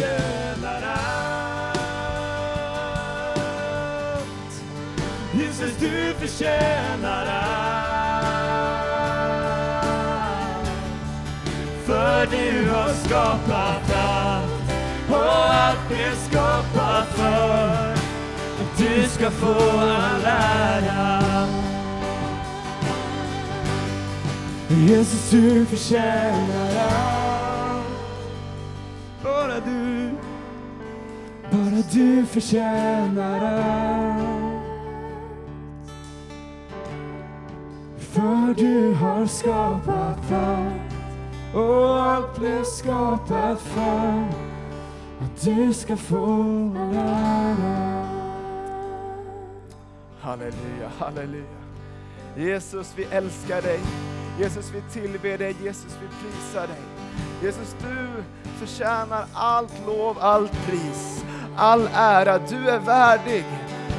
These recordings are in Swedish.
förtjänar allt. Jesus, du förtjänar allt. För du har skapat allt och allt är skapat för att du ska få all ära. Jesus, du förtjänar allt. Bara du, bara du förtjänar allt. För du har skapat allt och allt blev skapat för att du ska få all ära. Halleluja, halleluja. Jesus, vi älskar dig. Jesus, vi tillber dig. Jesus, vi prisar dig. Jesus, du förtjänar allt lov, allt pris, all ära. Du är värdig.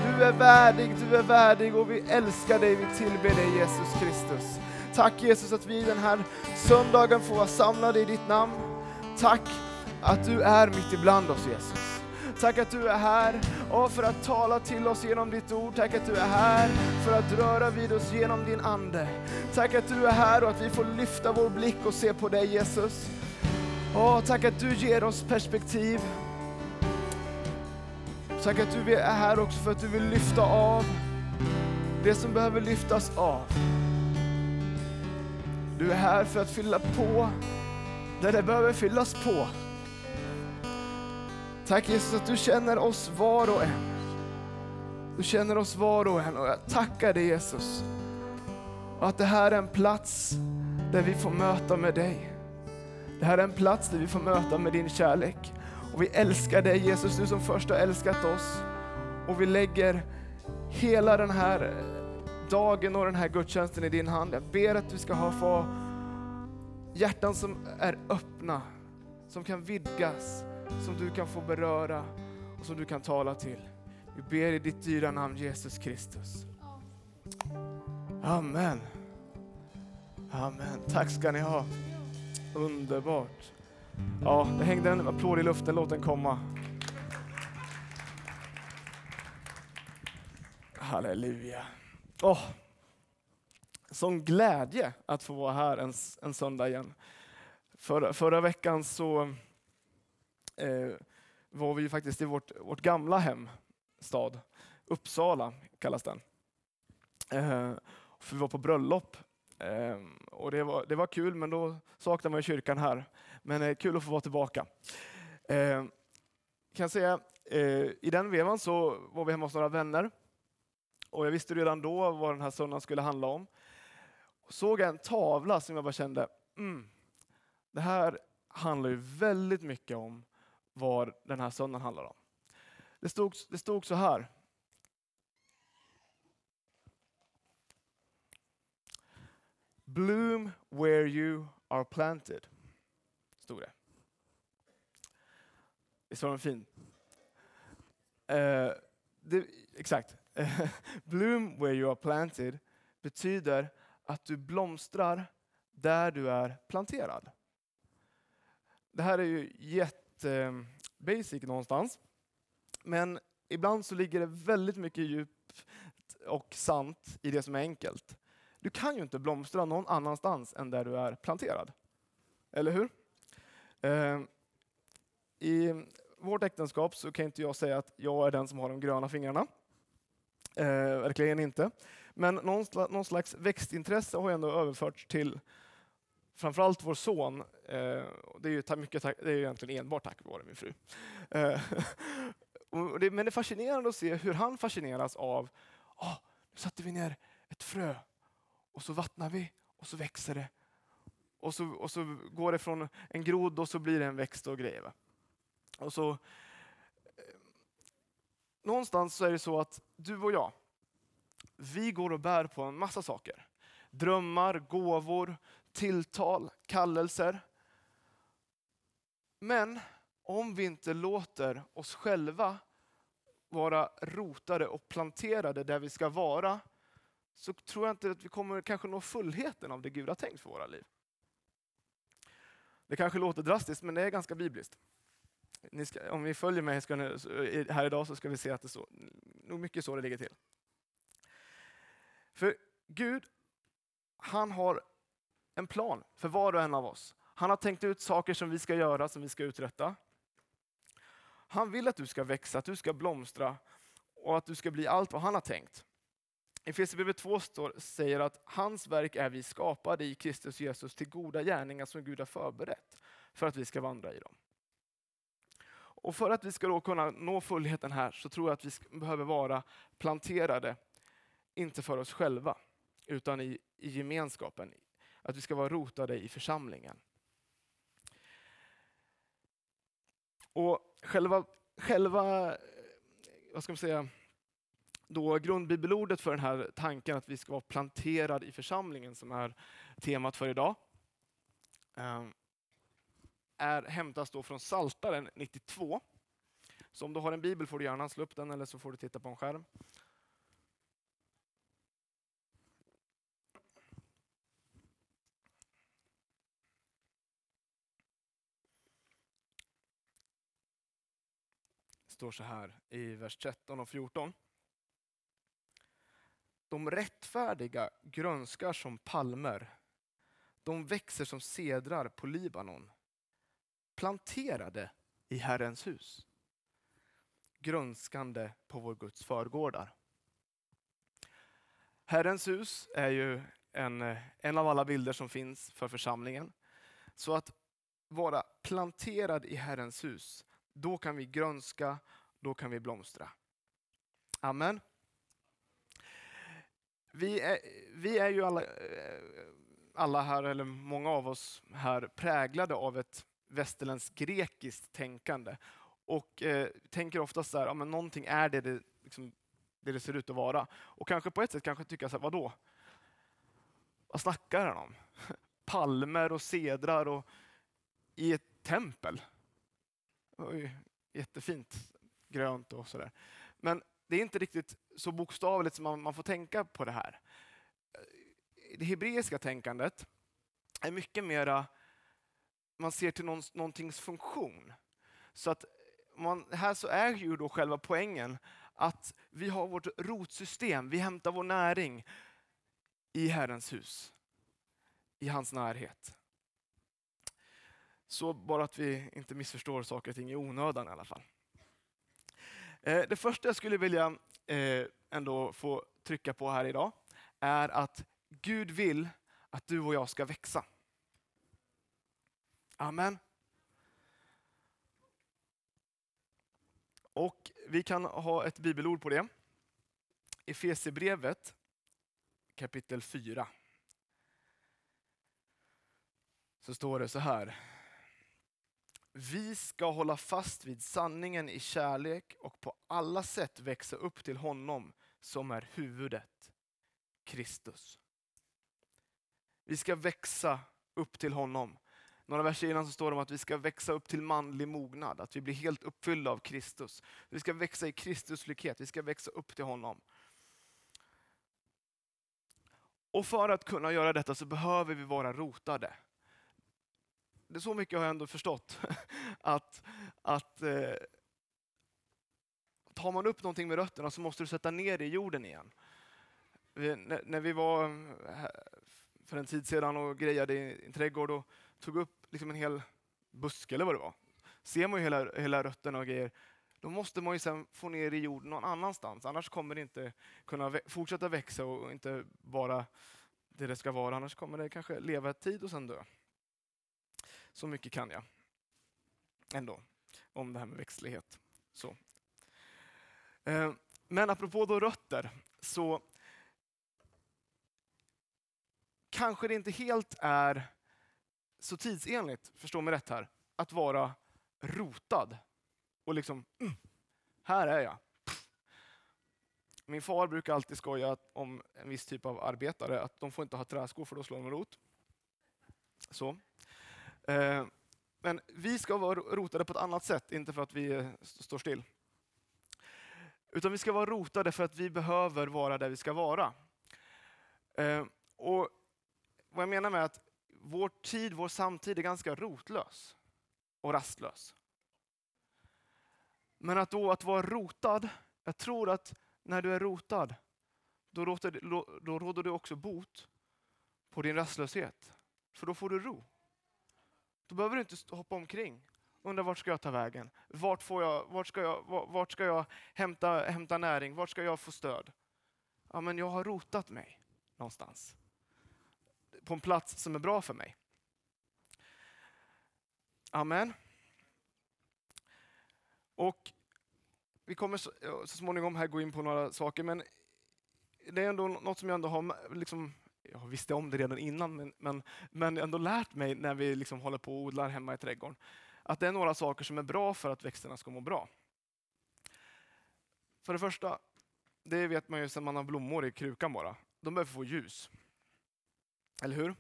Du är värdig, du är värdig och vi älskar dig. Vi tillber dig, Jesus Kristus. Tack Jesus att vi den här söndagen får vara samlade i ditt namn. Tack att du är mitt ibland oss Jesus. Tack att du är här och för att tala till oss genom ditt ord. Tack att du är här för att röra vid oss genom din Ande. Tack att du är här och att vi får lyfta vår blick och se på dig Jesus. Åh, tack att du ger oss perspektiv. Tack att du är här också för att du vill lyfta av det som behöver lyftas av. Du är här för att fylla på där det behöver fyllas på. Tack Jesus att du känner oss var och en. Du känner oss var och en och jag tackar dig Jesus. Och att det här är en plats där vi får möta med dig. Det här är en plats där vi får möta med din kärlek. Och vi älskar dig Jesus, du som först har älskat oss. Och vi lägger hela den här dagen och den här gudstjänsten i din hand. Jag ber att du ska ha få hjärtan som är öppna, som kan vidgas, som du kan få beröra och som du kan tala till. Vi ber i ditt dyra namn Jesus Kristus. Amen. Amen. Tack ska ni ha. Underbart. Ja, det hängde en applåd i luften, låt den komma. Halleluja. Oh, sån glädje att få vara här en, en söndag igen. För, förra veckan så eh, var vi ju faktiskt i vårt, vårt gamla hemstad, Uppsala kallas den. Eh, för vi var på bröllop eh, och det var, det var kul men då saknar man kyrkan här. Men eh, kul att få vara tillbaka. Eh, kan jag säga, eh, I den vevan så var vi hemma hos några vänner och jag visste redan då vad den här söndagen skulle handla om. Såg jag en tavla som jag bara kände, mm, det här handlar ju väldigt mycket om vad den här söndagen handlar om. Det stod, det stod så här. Bloom where you are planted. Stod det. Visst var den fin? Uh, det, exakt. Bloom where you are planted betyder att du blomstrar där du är planterad. Det här är ju jätte Eh, basic någonstans. Men ibland så ligger det väldigt mycket djupt och sant i det som är enkelt. Du kan ju inte blomstra någon annanstans än där du är planterad. Eller hur? Eh, I vårt äktenskap så kan inte jag säga att jag är den som har de gröna fingrarna. Eh, verkligen inte. Men någon, någon slags växtintresse har ändå överförts till framförallt vår son. Eh, det, är ju mycket tack, det är egentligen enbart tack vare min fru. Eh, men det är fascinerande att se hur han fascineras av, oh, nu satte vi ner ett frö och så vattnar vi och så växer det. Och så, och så går det från en grod och så blir det en växt och grejer. Och så, eh, någonstans så är det så att du och jag, vi går och bär på en massa saker. Drömmar, gåvor, tilltal, kallelser. Men om vi inte låter oss själva vara rotade och planterade där vi ska vara, så tror jag inte att vi kommer kanske nå fullheten av det Gud har tänkt för våra liv. Det kanske låter drastiskt, men det är ganska bibliskt. Ska, om vi följer mig ska ni, här idag så ska vi se att det är så, nog mycket så det ligger till. För Gud, han har en plan för var och en av oss. Han har tänkt ut saker som vi ska göra, som vi ska uträtta. Han vill att du ska växa, att du ska blomstra och att du ska bli allt vad han har tänkt. Efesierbrevet 2 står, säger att hans verk är vi skapade i Kristus Jesus till goda gärningar som Gud har förberett för att vi ska vandra i dem. Och För att vi ska då kunna nå fullheten här så tror jag att vi behöver vara planterade, inte för oss själva, utan i, i gemenskapen. Att vi ska vara rotade i församlingen. Och själva, själva eh, vad ska man säga, då grundbibelordet för den här tanken att vi ska vara planterad i församlingen som är temat för idag. Ehm, är, hämtas då från Saltaren 92. Så om du har en bibel får du gärna slå upp den eller så får du titta på en skärm. Står så här i vers 13 och 14. De rättfärdiga grönskar som palmer. De växer som sedrar på Libanon. Planterade i Herrens hus. Grönskande på vår Guds förgårdar. Herrens hus är ju en, en av alla bilder som finns för församlingen. Så att vara planterad i Herrens hus, då kan vi grönska, då kan vi blomstra. Amen. Vi är, vi är ju alla, eh, alla här, eller många av oss här, präglade av ett västerländskt grekiskt tänkande. Och eh, tänker oftast så här, ja, men någonting är det det, liksom, det det ser ut att vara. Och kanske på ett sätt kanske tycka så här, vadå? Vad snackar han om? Palmer och sedrar och i ett tempel. Oj, jättefint, grönt och sådär. Men det är inte riktigt så bokstavligt som man, man får tänka på det här. Det hebreiska tänkandet är mycket mera, man ser till någon, någontings funktion. Så att man, här så är ju då själva poängen att vi har vårt rotsystem, vi hämtar vår näring i Herrens hus, i hans närhet. Så bara att vi inte missförstår saker och ting i onödan i alla fall. Eh, det första jag skulle vilja eh, ändå få trycka på här idag är att Gud vill att du och jag ska växa. Amen. Och Vi kan ha ett bibelord på det. Efesierbrevet kapitel 4. Så står det så här. Vi ska hålla fast vid sanningen i kärlek och på alla sätt växa upp till honom som är huvudet, Kristus. Vi ska växa upp till honom. Några verser innan så står det om att vi ska växa upp till manlig mognad, att vi blir helt uppfyllda av Kristus. Vi ska växa i Kristus likhet, vi ska växa upp till honom. Och för att kunna göra detta så behöver vi vara rotade det så mycket har jag ändå förstått. att att eh, tar man upp någonting med rötterna så måste du sätta ner det i jorden igen. Vi, när, när, vi var eh, för en tid sedan och grejade i en trädgård och tog upp liksom en hel buske eller vad det var. Ser man ju hela, hela rötterna och grejer, då måste man ju sen få ner det i jorden någon annanstans. Annars kommer det inte kunna vä fortsätta växa och inte vara det det ska vara. Annars kommer det kanske leva ett tid och sen dö. Så mycket kan jag ändå om det här med växtlighet. Så. Eh, men apropå då rötter, så kanske det inte helt är så tidsenligt, förstå mig rätt här, att vara rotad och liksom, mm, här är jag. Min far brukar alltid skoja om en viss typ av arbetare, att de får inte ha träskor för då slår de rot. Så. Eh, men vi ska vara rotade på ett annat sätt, inte för att vi eh, står still. Utan vi ska vara rotade för att vi behöver vara där vi ska vara. Eh, och vad jag menar med att vår tid, vår samtid är ganska rotlös och rastlös. Men att då att vara rotad, jag tror att när du är rotad, då, råder, då råder det också bot på din rastlöshet. För då får du ro. Då behöver du inte hoppa omkring. Undra vart ska jag ta vägen? Vart, får jag, vart ska jag, vart ska jag hämta, hämta näring? Vart ska jag få stöd? Ja, men jag har rotat mig någonstans. På en plats som är bra för mig. Amen. Och vi kommer så, så småningom här gå in på några saker, men det är ändå något som jag ändå har liksom, jag visste om det redan innan, men, men, men ändå lärt mig när vi liksom håller på och odlar hemma i trädgården. Att det är några saker som är bra för att växterna ska må bra. För det första, det vet man ju sedan man har blommor i krukan bara. De behöver få ljus. Eller hur?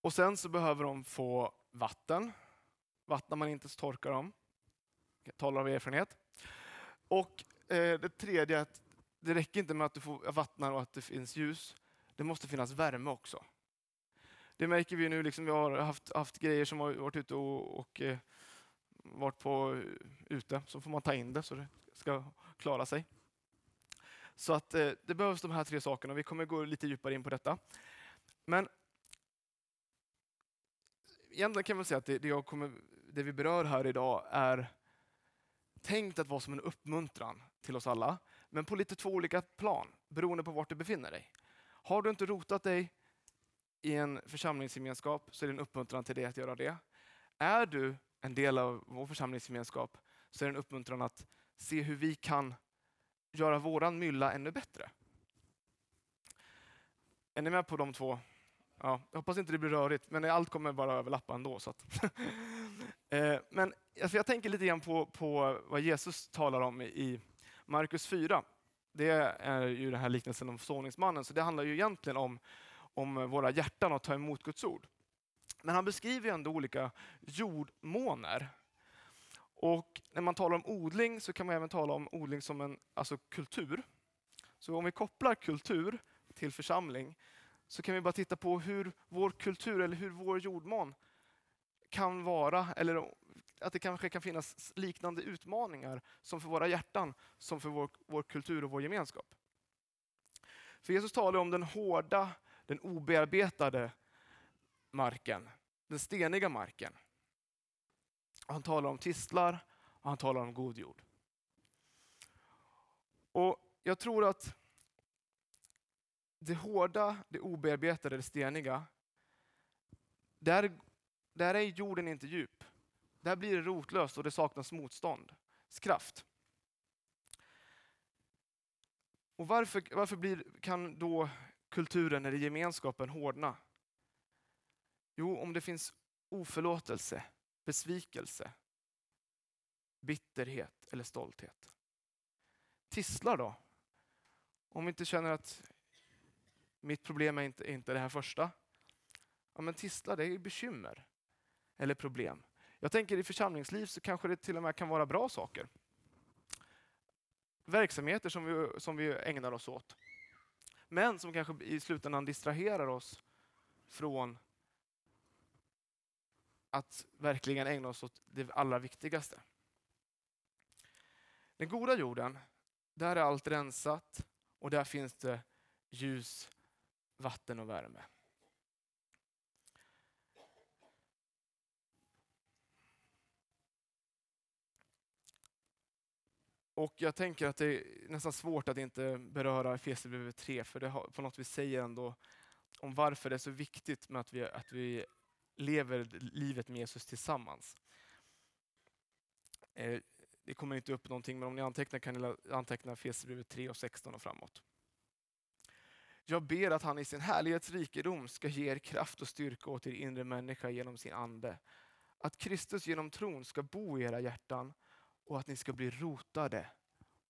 Och sen så behöver de få vatten. Vattnar man inte så torkar de. Jag talar av erfarenhet. Och eh, det tredje att det räcker inte med att du får vattna och att det finns ljus. Det måste finnas värme också. Det märker vi nu, liksom vi har haft, haft grejer som har varit ute och, och eh, varit på eh, ute, så får man ta in det så det ska klara sig. Så att eh, det behövs de här tre sakerna. Vi kommer gå lite djupare in på detta. Men egentligen kan man säga att det, det, jag kommer, det vi berör här idag är tänkt att vara som en uppmuntran till oss alla, men på lite två olika plan, beroende på vart du befinner dig. Har du inte rotat dig i en församlingsgemenskap så är det en uppmuntran till dig att göra det. Är du en del av vår församlingsgemenskap så är det en uppmuntran att se hur vi kan göra våran mylla ännu bättre. Är ni med på de två? Ja, jag hoppas inte det blir rörigt, men allt kommer bara överlappa ändå. Så eh, men jag tänker lite grann på, på vad Jesus talar om i Markus 4. Det är ju den här liknelsen om såningsmannen, så det handlar ju egentligen om, om våra hjärtan och att ta emot Guds ord. Men han beskriver ju ändå olika jordmåner och när man talar om odling så kan man även tala om odling som en alltså kultur. Så om vi kopplar kultur till församling så kan vi bara titta på hur vår kultur eller hur vår jordmån kan vara, eller att det kanske kan finnas liknande utmaningar som för våra hjärtan, som för vår, vår kultur och vår gemenskap. För Jesus talar om den hårda, den obearbetade marken, den steniga marken. Han talar om tistlar och han talar om god jord. Och Jag tror att det hårda, det obearbetade, det steniga, där, där är jorden inte djup. Där blir det rotlöst och det saknas motståndskraft. Och varför, varför blir, kan då kulturen eller gemenskapen hårdna? Jo, om det finns oförlåtelse, besvikelse, bitterhet eller stolthet. Tisslar då? Om vi inte känner att mitt problem är inte, inte det här första. Ja, men tisslar, det är bekymmer eller problem. Jag tänker i församlingsliv så kanske det till och med kan vara bra saker. Verksamheter som vi, som vi ägnar oss åt. Men som kanske i slutändan distraherar oss från att verkligen ägna oss åt det allra viktigaste. Den goda jorden, där är allt rensat och där finns det ljus, vatten och värme. Och jag tänker att det är nästan svårt att inte beröra Efesierbrevet 3, för det har, på något vis säger ändå om varför det är så viktigt med att vi, att vi lever livet med Jesus tillsammans. Eh, det kommer inte upp någonting, men om ni antecknar kan ni anteckna Efesierbrevet 3 och 16 och framåt. Jag ber att han i sin härlighetsrikedom ska ge er kraft och styrka åt er inre människa genom sin ande. Att Kristus genom tron ska bo i era hjärtan och att ni ska bli rotade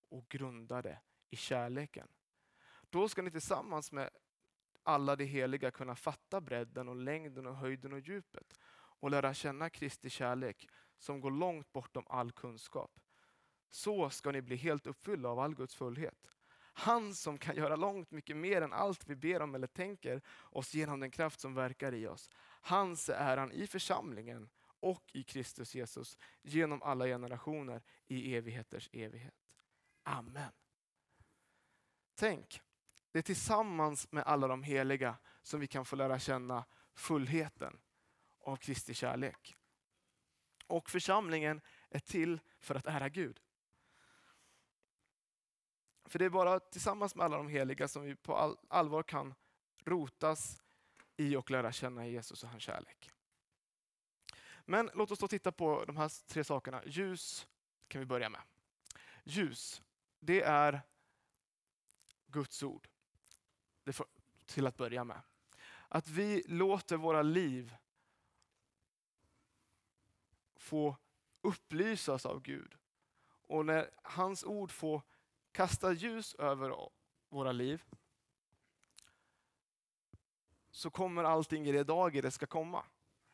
och grundade i kärleken. Då ska ni tillsammans med alla de heliga kunna fatta bredden och längden och höjden och djupet och lära känna Kristi kärlek som går långt bortom all kunskap. Så ska ni bli helt uppfyllda av all Guds fullhet. Han som kan göra långt mycket mer än allt vi ber om eller tänker oss genom den kraft som verkar i oss. Hans är han i församlingen och i Kristus Jesus genom alla generationer i evigheters evighet. Amen. Tänk, det är tillsammans med alla de heliga som vi kan få lära känna fullheten av Kristi kärlek. Och församlingen är till för att ära Gud. För det är bara tillsammans med alla de heliga som vi på allvar kan rotas i och lära känna Jesus och hans kärlek. Men låt oss då titta på de här tre sakerna. Ljus kan vi börja med. Ljus, det är Guds ord. Det får, till att börja med. Att vi låter våra liv få upplysas av Gud. Och när hans ord får kasta ljus över våra liv så kommer allting i det dag det ska komma.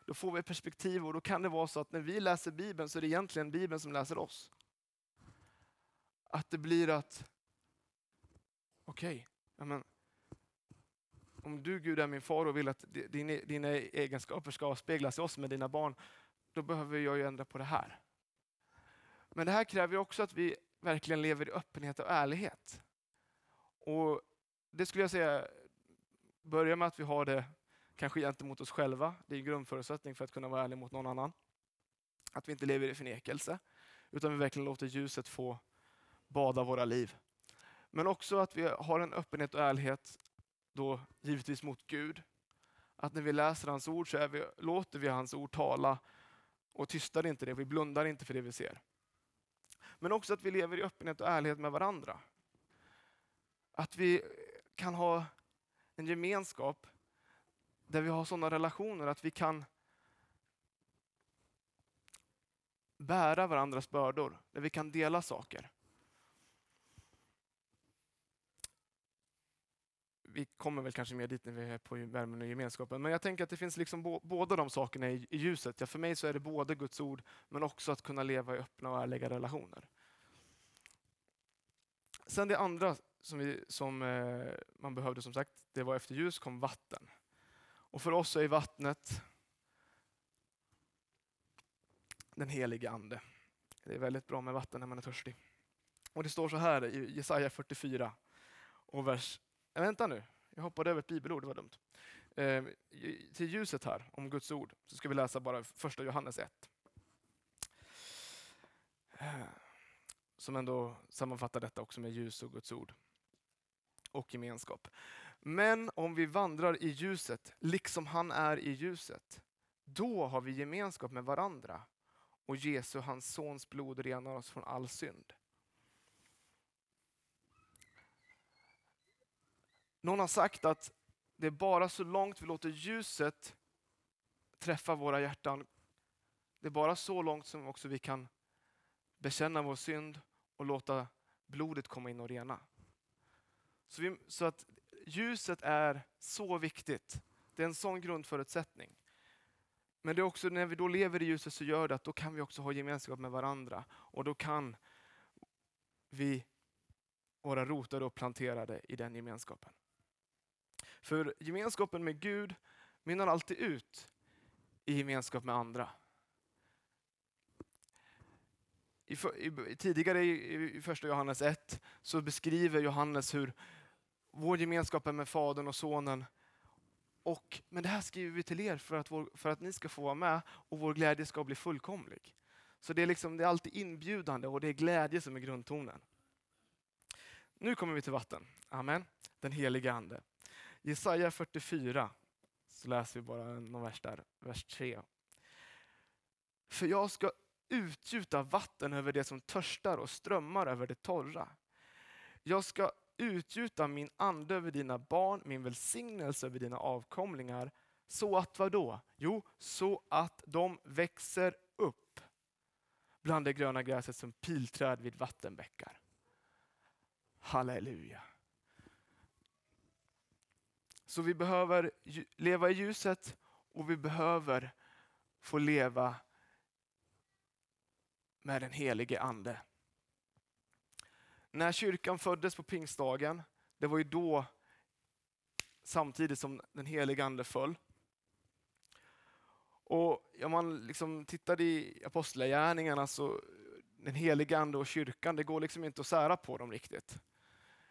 Då får vi perspektiv och då kan det vara så att när vi läser Bibeln så är det egentligen Bibeln som läser oss. Att det blir att, okej, okay, om du Gud är min far och vill att dina egenskaper ska avspeglas i oss med dina barn, då behöver jag ju ändra på det här. Men det här kräver också att vi verkligen lever i öppenhet och ärlighet. Och Det skulle jag säga, börja med att vi har det kanske gentemot oss själva. Det är en grundförutsättning för att kunna vara ärlig mot någon annan. Att vi inte lever i förnekelse, utan vi verkligen låter ljuset få bada våra liv. Men också att vi har en öppenhet och ärlighet, då givetvis mot Gud. Att när vi läser hans ord så vi, låter vi hans ord tala och tystar inte det, vi blundar inte för det vi ser. Men också att vi lever i öppenhet och ärlighet med varandra. Att vi kan ha en gemenskap där vi har sådana relationer att vi kan bära varandras bördor, där vi kan dela saker. Vi kommer väl kanske mer dit när vi är på värmen och gemenskapen, men jag tänker att det finns liksom båda de sakerna i, ljuset. Ja, för mig så är det både Guds ord, men också att kunna leva i öppna och ärliga relationer. Sen det andra som, vi, som eh, man behövde som sagt, det var efter ljus kom vatten. Och för oss är vattnet den helige Ande. Det är väldigt bra med vatten när man är törstig. Och Det står så här i Jesaja 44 och vers... Äh, vänta nu, jag hoppade över ett bibelord, det var dumt. Eh, till ljuset här, om Guds ord, så ska vi läsa bara första Johannes 1. Eh, som ändå sammanfattar detta också med ljus och Guds ord. Och gemenskap. Men om vi vandrar i ljuset, liksom han är i ljuset, då har vi gemenskap med varandra och Jesu, hans sons blod, renar oss från all synd. Någon har sagt att det är bara så långt vi låter ljuset träffa våra hjärtan, det är bara så långt som också vi kan bekänna vår synd och låta blodet komma in och rena. Så, vi, så att ljuset är så viktigt. Det är en sån grundförutsättning. Men det är också när vi då lever i ljuset så gör det att då kan vi också ha gemenskap med varandra. Och då kan vi vara rotade och planterade i den gemenskapen. För gemenskapen med Gud mynnar alltid ut i gemenskap med andra. I, i, tidigare i, i första Johannes 1 så beskriver Johannes hur vår gemenskap är med Fadern och Sonen. Och, men det här skriver vi till er för att, vår, för att ni ska få vara med och vår glädje ska bli fullkomlig. Så det är, liksom, det är alltid inbjudande och det är glädje som är grundtonen. Nu kommer vi till vatten. Amen. Den heliga Ande. Jesaja 44, så läser vi bara någon vers där, vers 3. För jag ska utgjuta vatten över det som törstar och strömmar över det torra. Jag ska utgjuta min ande över dina barn, min välsignelse över dina avkomlingar. Så att vad då? Jo, så att de växer upp bland det gröna gräset som pilträd vid vattenbäckar. Halleluja. Så vi behöver leva i ljuset och vi behöver få leva med den helige Ande. När kyrkan föddes på pingstdagen, det var ju då samtidigt som den helige Ande föll. Och om man liksom tittar i apostlagärningarna så den helige Ande och kyrkan, det går liksom inte att sära på dem riktigt.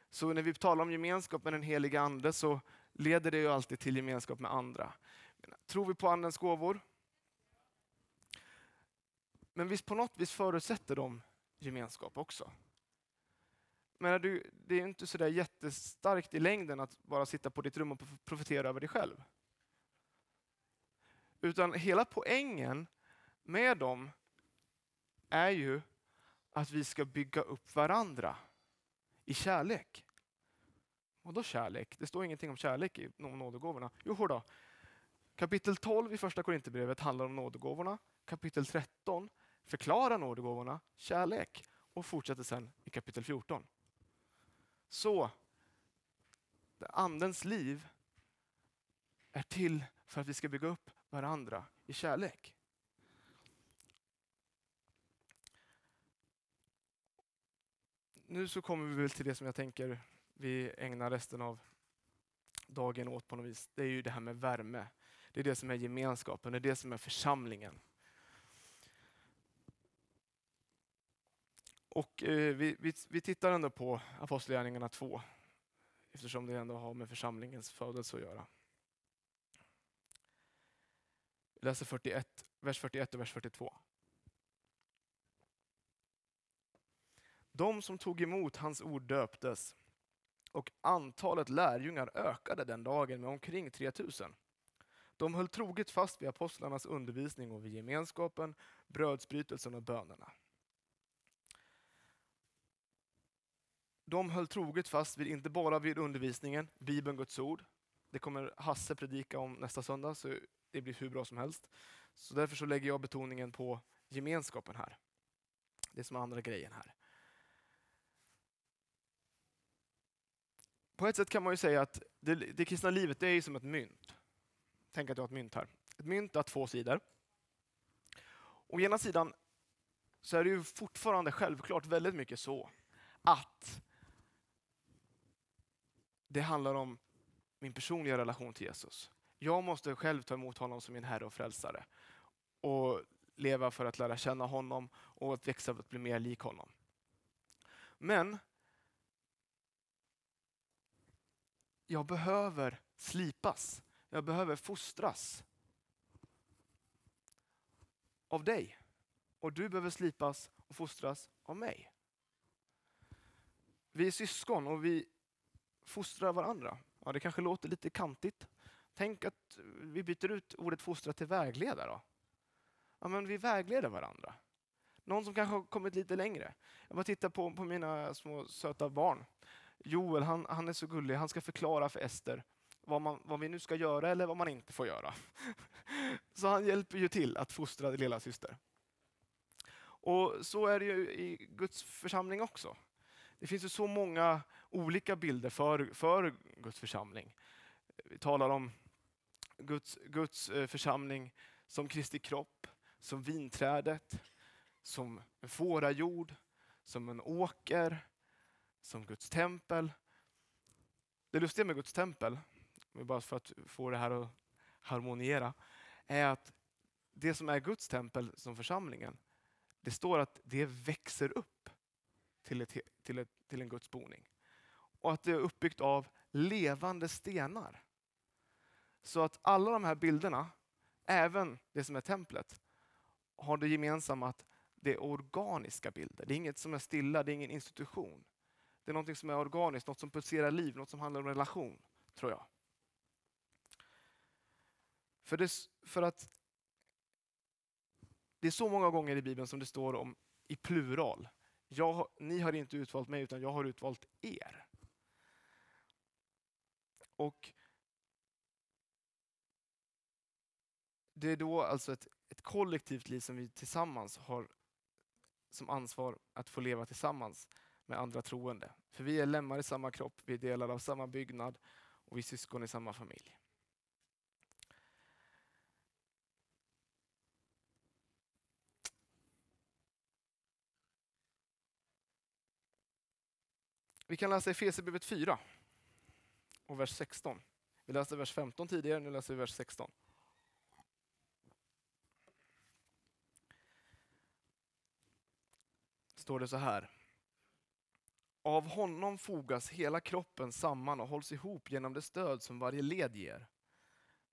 Så när vi talar om gemenskap med den helige Ande så leder det ju alltid till gemenskap med andra. Tror vi på Andens gåvor? Men visst på något vis förutsätter de gemenskap också. Men du, det är inte så där jättestarkt i längden att bara sitta på ditt rum och profetera över dig själv. Utan hela poängen med dem är ju att vi ska bygga upp varandra i kärlek. Och då kärlek? Det står ingenting om kärlek i nådegåvorna. Jo då. Kapitel 12 i första Korinthierbrevet handlar om nådegåvorna. Kapitel 13 förklarar nådegåvorna, kärlek och fortsätter sen i kapitel 14. Så, Andens liv är till för att vi ska bygga upp varandra i kärlek. Nu så kommer vi väl till det som jag tänker vi ägnar resten av dagen åt på något vis. Det är ju det här med värme. Det är det som är gemenskapen, det är det som är församlingen. Och eh, vi, vi, vi, tittar ändå på Apostlagärningarna 2 eftersom det ändå har med församlingens födelse att göra. Vi läser 41, vers 41 och vers 42. De som tog emot hans ord döptes och antalet lärjungar ökade den dagen med omkring 3000. De höll troget fast vid apostlarnas undervisning och vid gemenskapen, brödsbrytelsen och bönerna. De höll troget fast vid, inte bara vid undervisningen, Bibeln, Guds ord. Det kommer Hasse predika om nästa söndag, så det blir hur bra som helst. Så därför så lägger jag betoningen på gemenskapen här. Det är som andra grejen här. På ett sätt kan man ju säga att det, det kristna livet det är som ett mynt. Tänk att du har ett mynt här. Ett mynt har två sidor. Å ena sidan så är det ju fortfarande självklart väldigt mycket så att det handlar om min personliga relation till Jesus. Jag måste själv ta emot honom som min Herre och Frälsare och leva för att lära känna honom och att växa för att bli mer lik honom. Men jag behöver slipas. Jag behöver fostras av dig. Och du behöver slipas och fostras av mig. Vi är syskon och vi fostrar varandra. Ja, det kanske låter lite kantigt. Tänk att vi byter ut ordet fostra till vägleda då. Ja, men vi vägleder varandra. Någon som kanske har kommit lite längre. Jag bara tittar på, på mina små söta barn. Joel, han, han är så gullig. Han ska förklara för Ester vad, man, vad vi nu ska göra eller vad man inte får göra. Så han hjälper ju till att fostra lilla syster. Och så är det ju i Guds församling också. Det finns ju så många olika bilder för, för Guds församling. Vi talar om Guds, Guds eh, församling som Kristi kropp, som vinträdet, som en fårajord, som en åker, som Guds tempel. Det lustiga med Guds tempel, bara för att få det här att harmoniera, är att det som är Guds tempel som församlingen, det står att det växer upp till, ett, till, ett, till en Guds boning. Och att det är uppbyggt av levande stenar. Så att alla de här bilderna, även det som är templet, har det gemensamma att det är organiska bilder. Det är inget som är stilla, det är ingen institution. Det är något som är organiskt, något som pulserar liv, något som handlar om relation, tror jag. För, det, för att det är så många gånger i Bibeln som det står om i plural. Jag, ni har inte utvalt mig, utan jag har utvalt er. Och Det är då alltså ett, ett kollektivt liv som vi tillsammans har som ansvar att få leva tillsammans med andra troende. För vi är lemmar i samma kropp, vi är delar av samma byggnad och vi är syskon i samma familj. Vi kan läsa Efesierbrevet 4 och vers 16. Vi läste vers 15 tidigare, nu läser vi vers 16. Står det så här. Av honom fogas hela kroppen samman och hålls ihop genom det stöd som varje led ger.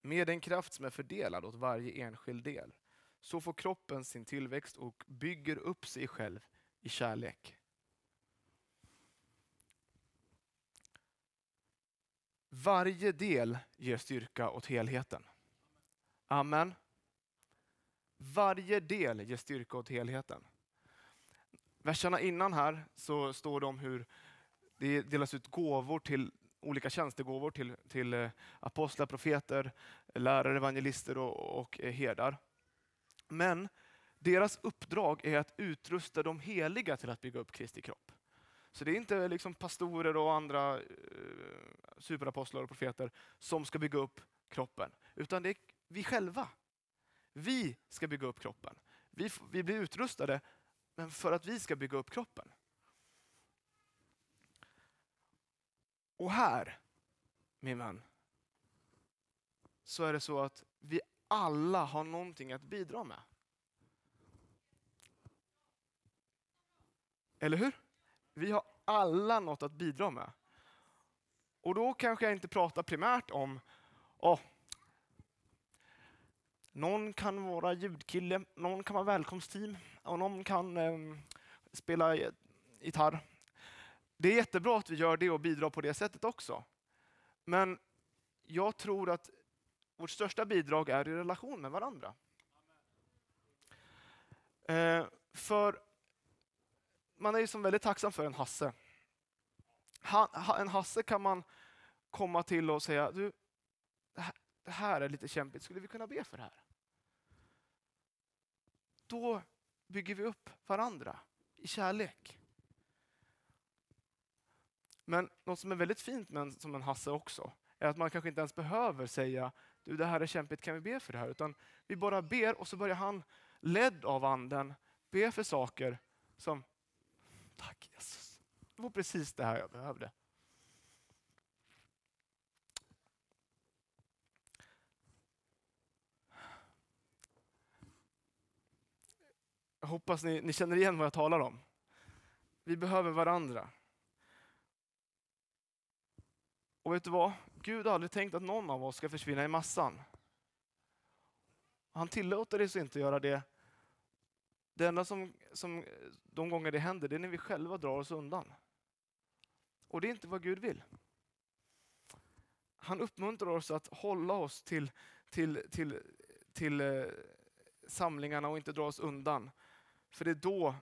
Med en kraft som är fördelad åt varje enskild del. Så får kroppen sin tillväxt och bygger upp sig själv i kärlek. Varje del ger styrka åt helheten. Amen. Varje del ger styrka åt helheten. Verserna innan här så står det om hur det delas ut gåvor till olika tjänstegåvor till, till eh, apostlar, profeter, lärare, evangelister och, och eh, herdar. Men deras uppdrag är att utrusta de heliga till att bygga upp Kristi kropp. Så det är inte liksom pastorer och andra eh, superapostlar och profeter som ska bygga upp kroppen, utan det är vi själva. Vi ska bygga upp kroppen. Vi, vi blir utrustade, men för att vi ska bygga upp kroppen. Och här, min vän, så är det så att vi alla har någonting att bidra med. Eller hur? Vi har alla något att bidra med. Och då kanske jag inte pratar primärt om, oh, någon kan vara ljudkille, någon kan vara välkomstteam och någon kan eh, spela gitarr. Det är jättebra att vi gör det och bidrar på det sättet också. Men jag tror att vårt största bidrag är i relation med varandra. Eh, för man är ju som väldigt tacksam för en Hasse. Han, en Hasse kan man komma till och säga, du, det här, det här är lite kämpigt, skulle vi kunna be för det här? Då bygger vi upp varandra i kärlek. Men något som är väldigt fint med en, som en Hasse också, är att man kanske inte ens behöver säga du det här är kämpigt, kan vi be för det här? Utan vi bara ber och så börjar han, ledd av anden, be för saker som, tack Jesus, det var precis det här jag behövde. Jag hoppas ni, ni känner igen vad jag talar om. Vi behöver varandra. Och vet du vad? Gud har aldrig tänkt att någon av oss ska försvinna i massan. Han tillåter oss inte att göra det. Det enda som, som de gånger det händer, det är när vi själva drar oss undan. Och det är inte vad Gud vill. Han uppmuntrar oss att hålla oss till, till, till, till eh, samlingarna och inte dra oss undan. För det är då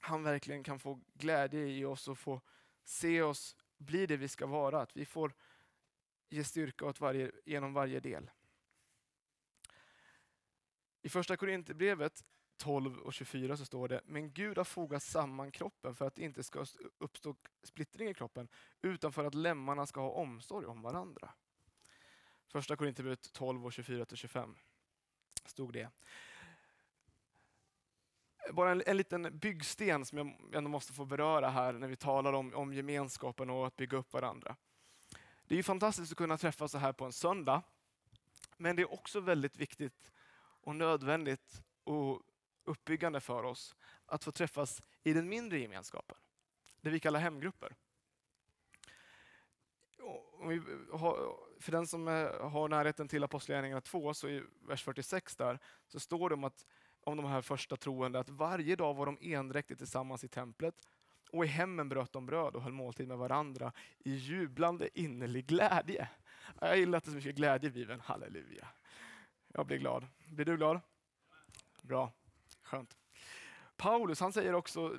han verkligen kan få glädje i oss och få se oss bli det vi ska vara. Att vi får ge styrka åt varje, genom varje del. I första Korinthierbrevet 12 och 24 så står det, men Gud har fogat samman kroppen för att det inte ska uppstå splittring i kroppen, utan för att lemmarna ska ha omsorg om varandra. Första Korinthierbrevet 12 och 24-25 stod det bara en, en liten byggsten som jag ändå måste få beröra här när vi talar om, om gemenskapen och att bygga upp varandra. Det är ju fantastiskt att kunna träffas så här på en söndag. Men det är också väldigt viktigt och nödvändigt att uppbyggande för oss att få träffas i den mindre gemenskapen. Det vi kallar hemgrupper. För den som har närheten till Apostlagärningarna 2, så i vers 46 där, så står det om att om de här första troende att varje dag var de endräktigt tillsammans i templet och i hemmen bröt de bröd och höll måltid med varandra i jublande innerlig glädje. Jag gillar att det är så mycket glädje i Bibeln. Halleluja. Jag blir glad. Blir du glad? Bra. Skönt. Paulus han säger också,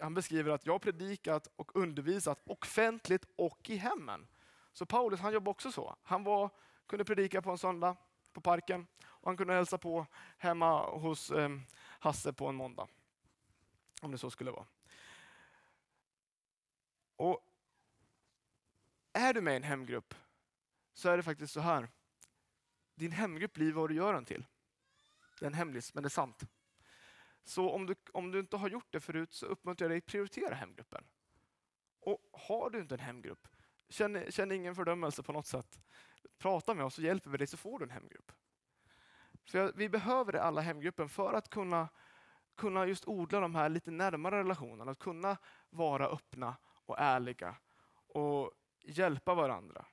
han beskriver att jag har predikat och undervisat offentligt och i hemmen. Så Paulus han jobbar också så. Han var, kunde predika på en söndag på parken och han kunde hälsa på hemma hos eh, Hasse på en måndag. Om det så skulle vara. Och Är du med i en hemgrupp så är det faktiskt så här. Din hemgrupp blir vad du gör den till. Det är en hemlis, men det är sant. Så om du, om du inte har gjort det förut så uppmuntrar jag dig att prioritera hemgruppen. Och har du inte en hemgrupp, känn, känn ingen fördömelse på något sätt. Prata med oss så hjälper vi dig så får du en hemgrupp. För vi behöver alla hemgruppen för att kunna, kunna just odla de här lite närmare relationerna, att kunna vara öppna och ärliga och hjälpa varandra.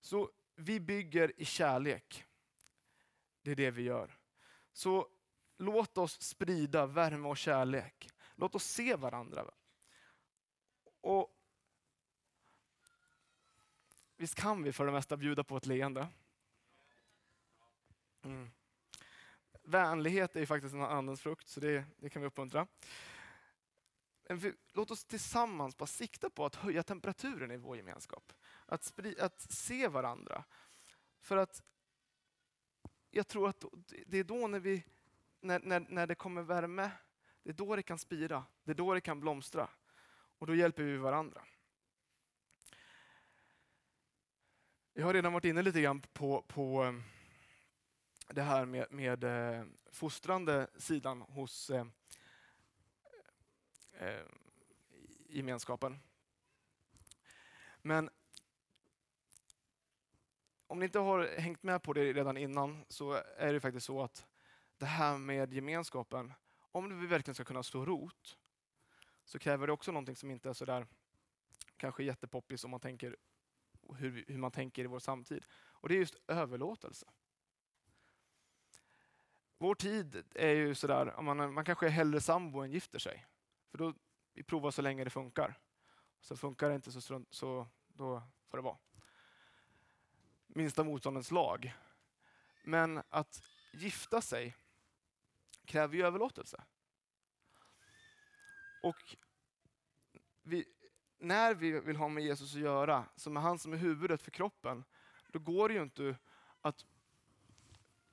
Så vi bygger i kärlek. Det är det vi gör. Så låt oss sprida värme och kärlek. Låt oss se varandra. Och Visst kan vi för det mesta bjuda på ett leende? Mm. Vänlighet är ju faktiskt en andens frukt, så det, det kan vi uppmuntra. Låt oss tillsammans bara sikta på att höja temperaturen i vår gemenskap. Att, spri, att se varandra. För att jag tror att det är då när, vi, när, när, när det kommer värme, det är då det kan spira, det är då det kan blomstra. Och då hjälper vi varandra. Jag har redan varit inne lite grann på, på eh, det här med, med eh, fostrande sidan hos eh, eh, gemenskapen. Men om ni inte har hängt med på det redan innan så är det faktiskt så att det här med gemenskapen, om vi verkligen ska kunna slå rot, så kräver det också någonting som inte är sådär kanske jättepoppis om man tänker hur, hur man tänker i vår samtid. Och det är just överlåtelse. Vår tid är ju sådär, man, man kanske är hellre sambo än gifter sig. För då vi provar så länge det funkar. Så funkar det inte så, strunt, så då får det vara. Minsta motståndets lag. Men att gifta sig kräver ju överlåtelse. Och vi, när vi vill ha med Jesus att göra, som är han som är huvudet för kroppen, då går det ju inte att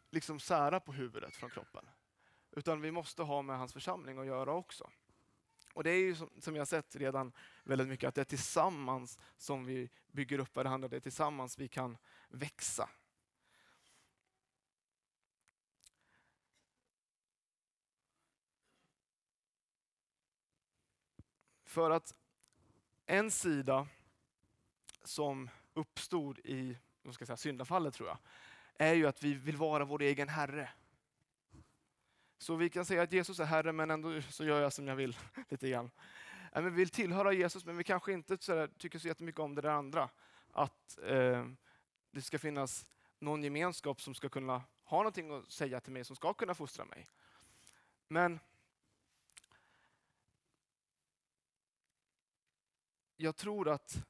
liksom sära på huvudet från kroppen. Utan vi måste ha med hans församling att göra också. Och det är ju som, som jag sett redan väldigt mycket, att det är tillsammans som vi bygger upp varandra, det är tillsammans vi kan växa. För att en sida som uppstod i vad ska jag säga, syndafallet tror jag, är ju att vi vill vara vår egen Herre. Så vi kan säga att Jesus är Herre, men ändå så gör jag som jag vill. lite grann. Vi vill tillhöra Jesus, men vi kanske inte så tycker så jättemycket om det där andra. Att eh, det ska finnas någon gemenskap som ska kunna ha någonting att säga till mig, som ska kunna fostra mig. Men jag tror att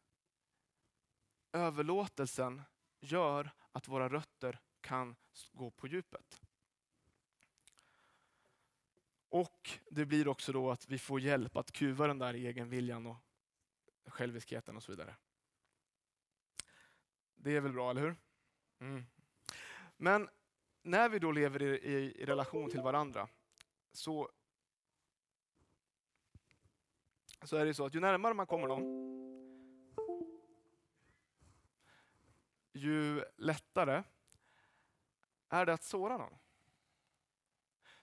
överlåtelsen gör att våra rötter kan gå på djupet. Och det blir också då att vi får hjälp att kuva den där egenviljan och själviskheten och så vidare. Det är väl bra, eller hur? Mm. Men när vi då lever i, i, i relation till varandra så, så är det så att ju närmare man kommer någon ju lättare är det att såra någon.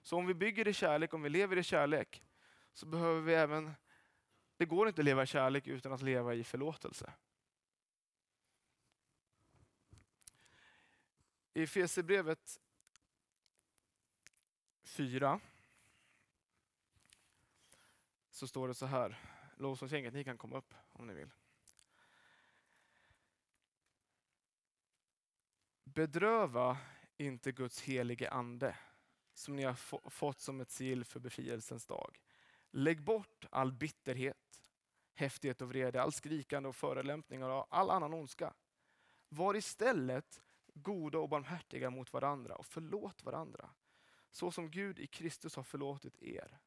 Så om vi bygger i kärlek, om vi lever i kärlek, så behöver vi även... Det går inte att leva i kärlek utan att leva i förlåtelse. I Efesierbrevet 4 så står det så här. Lovsångsgänget, ni kan komma upp om ni vill. Bedröva inte Guds helige ande som ni har fått som ett sigill för befrielsens dag. Lägg bort all bitterhet, häftighet och vrede, all skrikande och förolämpningar och all annan ondska. Var istället goda och barmhärtiga mot varandra och förlåt varandra, så som Gud i Kristus har förlåtit er.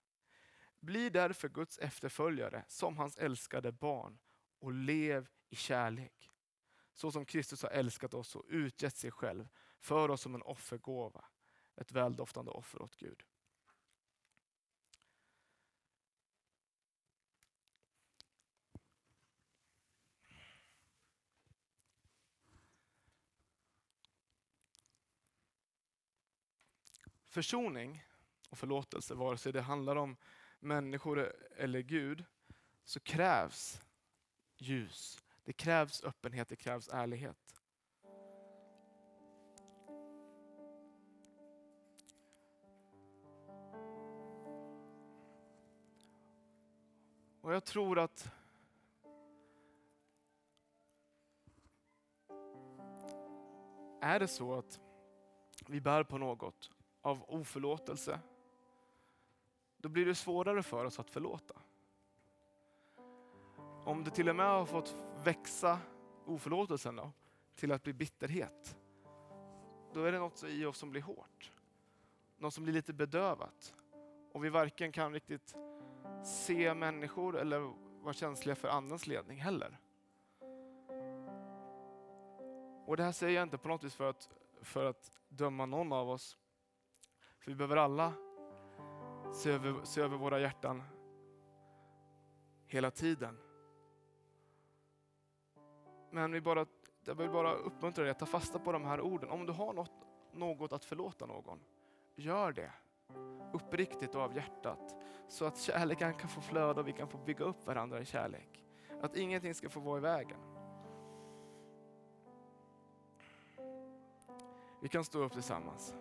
Bli därför Guds efterföljare som hans älskade barn och lev i kärlek. Så som Kristus har älskat oss och utgett sig själv för oss som en offergåva ett väldoftande offer åt Gud. Försoning och förlåtelse, vare sig det handlar om människor eller Gud, så krävs ljus. Det krävs öppenhet, det krävs ärlighet. Och jag tror att är det så att vi bär på något av oförlåtelse, då blir det svårare för oss att förlåta. Om det till och med har fått växa oförlåtelsen då, till att bli bitterhet, då är det något i oss som blir hårt. Något som blir lite bedövat. Och vi varken kan riktigt se människor eller vara känsliga för andens ledning heller. Och det här säger jag inte på något vis för att, för att döma någon av oss. För vi behöver alla se över, se över våra hjärtan hela tiden. Men vi bara, jag vill bara uppmuntra dig att ta fasta på de här orden. Om du har något, något att förlåta någon, gör det. Uppriktigt och av hjärtat. Så att kärleken kan få flöda och vi kan få bygga upp varandra i kärlek. Att ingenting ska få vara i vägen. Vi kan stå upp tillsammans.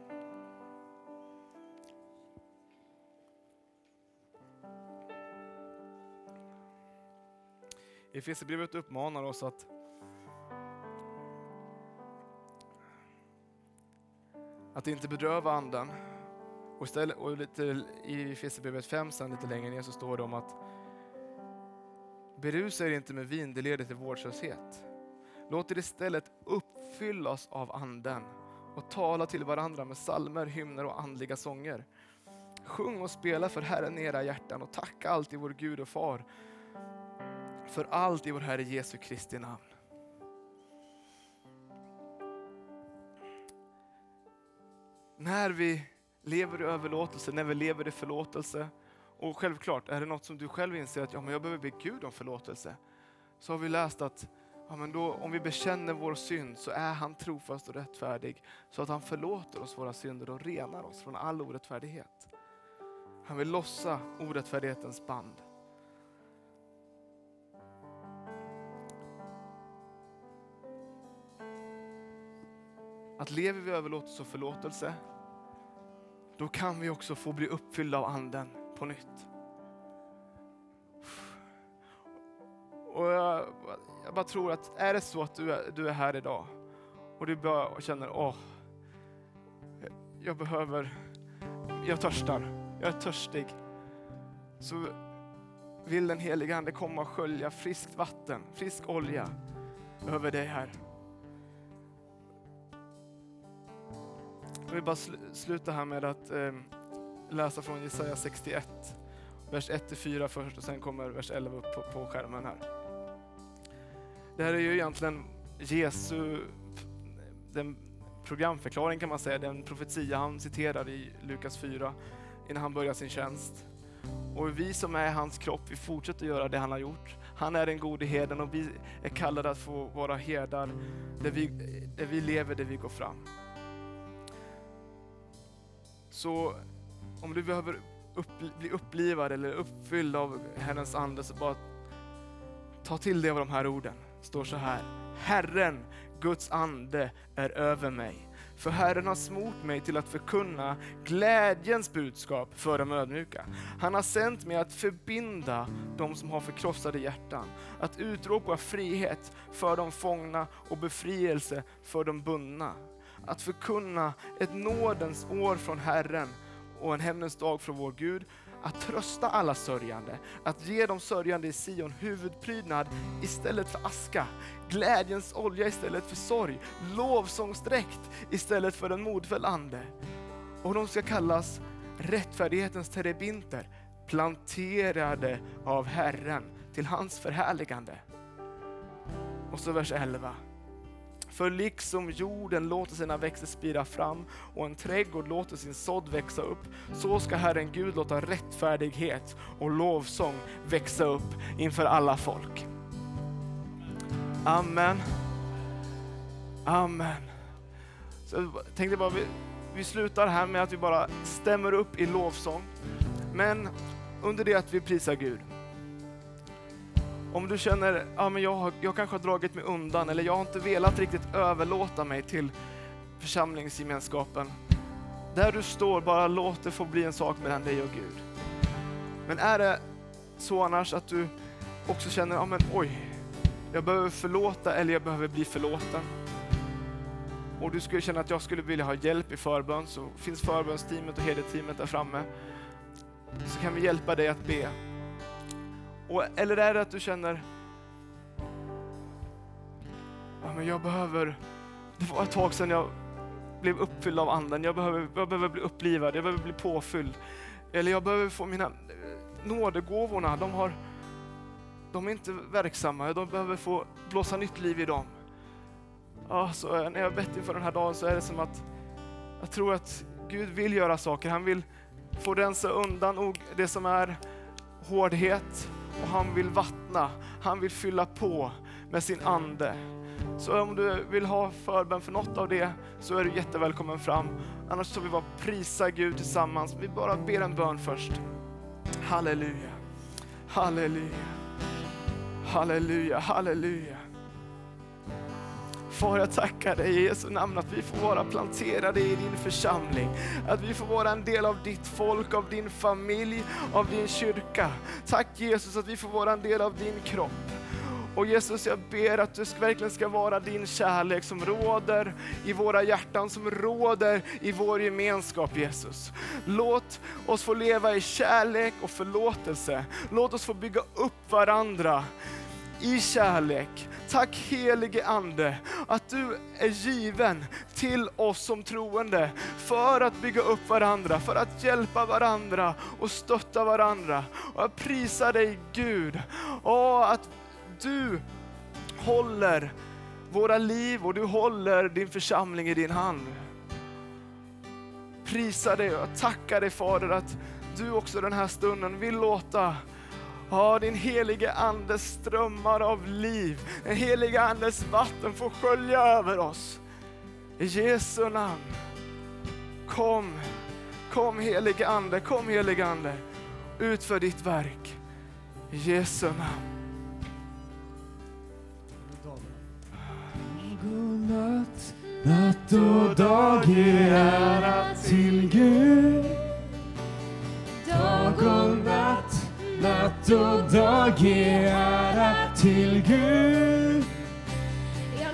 Efesierbrevet uppmanar oss att att inte bedröva anden. Och, istället, och lite, I Efesierbrevet 5 sen lite längre ner så står det om att berusa er inte med vin, det leder till vårdslöshet. Låt er istället uppfyllas av anden och tala till varandra med salmer, hymner och andliga sånger. Sjung och spela för Herren i era hjärtan och tacka alltid vår Gud och Far för allt i vår Herre Jesu Kristi namn. När vi lever i överlåtelse, när vi lever i förlåtelse och självklart, är det något som du själv inser att ja, men jag behöver be Gud om förlåtelse, så har vi läst att ja, men då, om vi bekänner vår synd så är han trofast och rättfärdig så att han förlåter oss våra synder och renar oss från all orättfärdighet. Han vill lossa orättfärdighetens band. Att lever vi överlåtelse och förlåtelse, då kan vi också få bli uppfyllda av anden på nytt. Och jag, jag bara tror att är det så att du är, du är här idag och du bara känner, åh, jag behöver, jag törstar, jag är törstig. Så vill den heliga Ande komma och skölja friskt vatten, frisk olja över dig här. Jag vill bara sluta här med att eh, läsa från Jesaja 61, vers 1-4 först och sen kommer vers 11 upp på, på skärmen här. Det här är ju egentligen Jesu den programförklaring kan man säga, den profetia han citerar i Lukas 4 innan han börjar sin tjänst. Och vi som är hans kropp, vi fortsätter göra det han har gjort. Han är den gode herden och vi är kallade att få vara herdar där vi, där vi lever, där vi går fram. Så om du behöver upp, bli upplivad eller uppfylld av Herrens ande så bara ta till dig av de här orden. Det står så här. Herren, Guds ande är över mig. För Herren har smort mig till att förkunna glädjens budskap för de ödmjuka. Han har sänt mig att förbinda de som har förkrossade hjärtan, att utropa frihet för de fångna och befrielse för de bundna att förkunna ett nådens år från Herren och en hämndens dag från vår Gud, att trösta alla sörjande, att ge de sörjande i Sion huvudprydnad istället för aska, glädjens olja istället för sorg, lovsångsdräkt istället för en modfälld ande. Och de ska kallas rättfärdighetens terebinter, planterade av Herren till hans förhärligande. Och så vers 11. För liksom jorden låter sina växter spira fram och en trädgård låter sin sådd växa upp, så ska Herren Gud låta rättfärdighet och lovsång växa upp inför alla folk. Amen. Amen. Så jag tänkte bara, vi, vi slutar här med att vi bara stämmer upp i lovsång. Men under det att vi prisar Gud, om du känner att ja, men jag, jag kanske har dragit mig undan eller jag har inte velat riktigt överlåta mig till församlingsgemenskapen. Där du står, bara låt det få bli en sak mellan dig och Gud. Men är det så annars att du också känner, ja men oj, jag behöver förlåta eller jag behöver bli förlåten. Och du skulle känna att jag skulle vilja ha hjälp i förbön så finns förbönsteamet och hederteamet där framme. Så kan vi hjälpa dig att be. Och, eller är det att du känner, ja men jag behöver, det var ett tag sedan jag blev uppfylld av anden, jag behöver, jag behöver bli upplivad, jag behöver bli påfylld. Eller jag behöver få mina eh, nådegåvorna, de, har, de är inte verksamma, de behöver få blåsa nytt liv i dem. Ja, så eh, när jag bett inför den här dagen så är det som att jag tror att Gud vill göra saker. Han vill få rensa undan det som är hårdhet och han vill vattna, han vill fylla på med sin ande. Så om du vill ha förbön för något av det så är du jättevälkommen fram. Annars så vi bara prisa Gud tillsammans. Vi bara ber en bön först. Halleluja, halleluja, halleluja, halleluja. Far, jag tackar dig i Jesu namn att vi får vara planterade i din församling. Att vi får vara en del av ditt folk, av din familj, av din kyrka. Tack Jesus att vi får vara en del av din kropp. Och Jesus, jag ber att du verkligen ska vara din kärlek som råder i våra hjärtan, som råder i vår gemenskap Jesus. Låt oss få leva i kärlek och förlåtelse. Låt oss få bygga upp varandra i kärlek. Tack helige Ande att du är given till oss som troende för att bygga upp varandra, för att hjälpa varandra och stötta varandra. Och jag prisar dig Gud, och att du håller våra liv och du håller din församling i din hand. Prisa dig och tacka dig Fader att du också den här stunden vill låta Ja, din helige Andes strömmar av liv, den helige Andes vatten får skölja över oss. I Jesu namn. Kom, kom helige Ande, kom helige Ande. Utför ditt verk. I Jesu namn. Natt och dag ge ära till Gud. Natt och dag ge ära till Gud.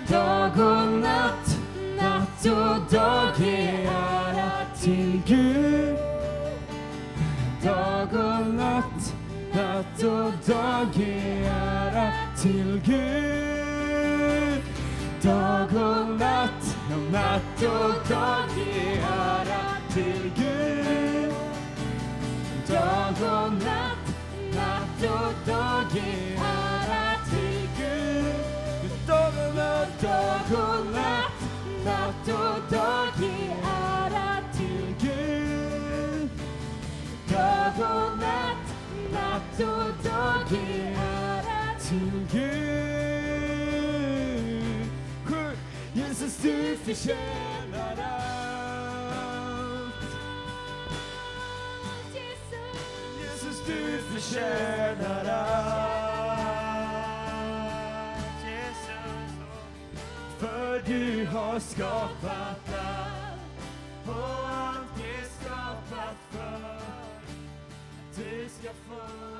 Dag och natt, natt och dag ge ära till Gud. Dag och natt, natt och dag ge ära till Gud. Dag och natt, ja, natt och dag ge ära till Gud. Dag och natt, natt och dag ge ära till Gud. Dag och natt, dag och natt, natt och dag ge ära till Gud. Dag och natt, natt och dag ge ära till Gud. Jesus, du förtjänar allt. du förtjänar allt. Jesus, för du har skapat allt och allt är skapat för att du ska få